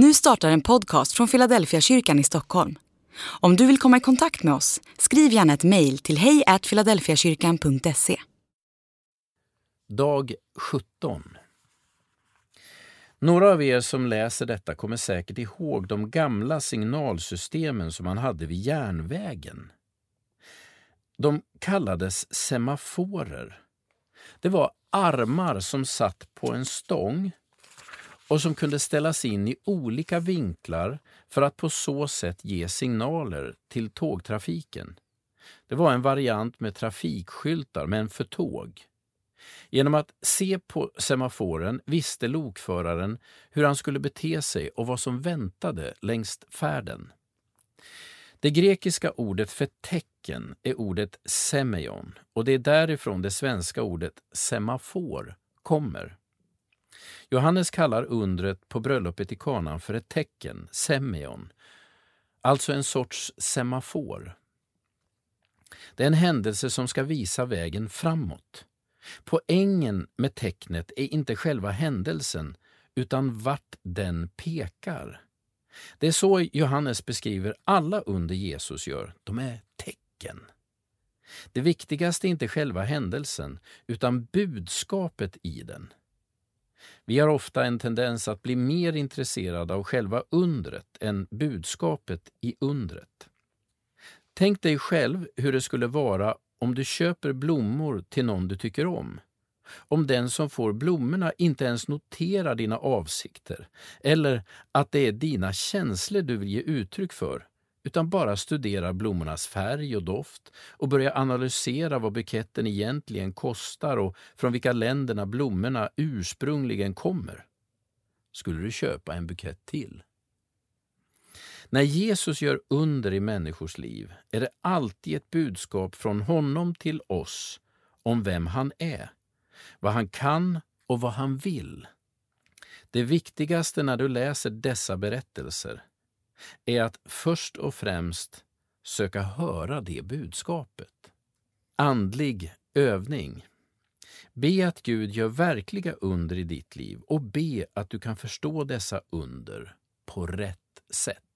Nu startar en podcast från Philadelphia kyrkan i Stockholm. Om du vill komma i kontakt med oss, skriv gärna ett mejl till hejfiladelfiakyrkan.se. Dag 17 Några av er som läser detta kommer säkert ihåg de gamla signalsystemen som man hade vid järnvägen. De kallades semaforer. Det var armar som satt på en stång och som kunde ställas in i olika vinklar för att på så sätt ge signaler till tågtrafiken. Det var en variant med trafikskyltar, men för tåg. Genom att se på semaforen visste lokföraren hur han skulle bete sig och vad som väntade längs färden. Det grekiska ordet för tecken är ordet semeion och det är därifrån det svenska ordet semafor kommer. Johannes kallar undret på bröllopet i kanan för ett tecken, semeion, alltså en sorts semafor. Det är en händelse som ska visa vägen framåt. Poängen med tecknet är inte själva händelsen, utan vart den pekar. Det är så Johannes beskriver alla under Jesus gör. De är tecken. Det viktigaste är inte själva händelsen, utan budskapet i den. Vi har ofta en tendens att bli mer intresserade av själva undret än budskapet i undret. Tänk dig själv hur det skulle vara om du köper blommor till någon du tycker om. Om den som får blommorna inte ens noterar dina avsikter eller att det är dina känslor du vill ge uttryck för, utan bara studerar blommornas färg och doft och börjar analysera vad buketten egentligen kostar och från vilka länderna blommorna ursprungligen kommer. Skulle du köpa en bukett till? När Jesus gör under i människors liv är det alltid ett budskap från honom till oss om vem han är, vad han kan och vad han vill. Det viktigaste när du läser dessa berättelser är att först och främst söka höra det budskapet. Andlig övning. Be att Gud gör verkliga under i ditt liv och be att du kan förstå dessa under på rätt sätt.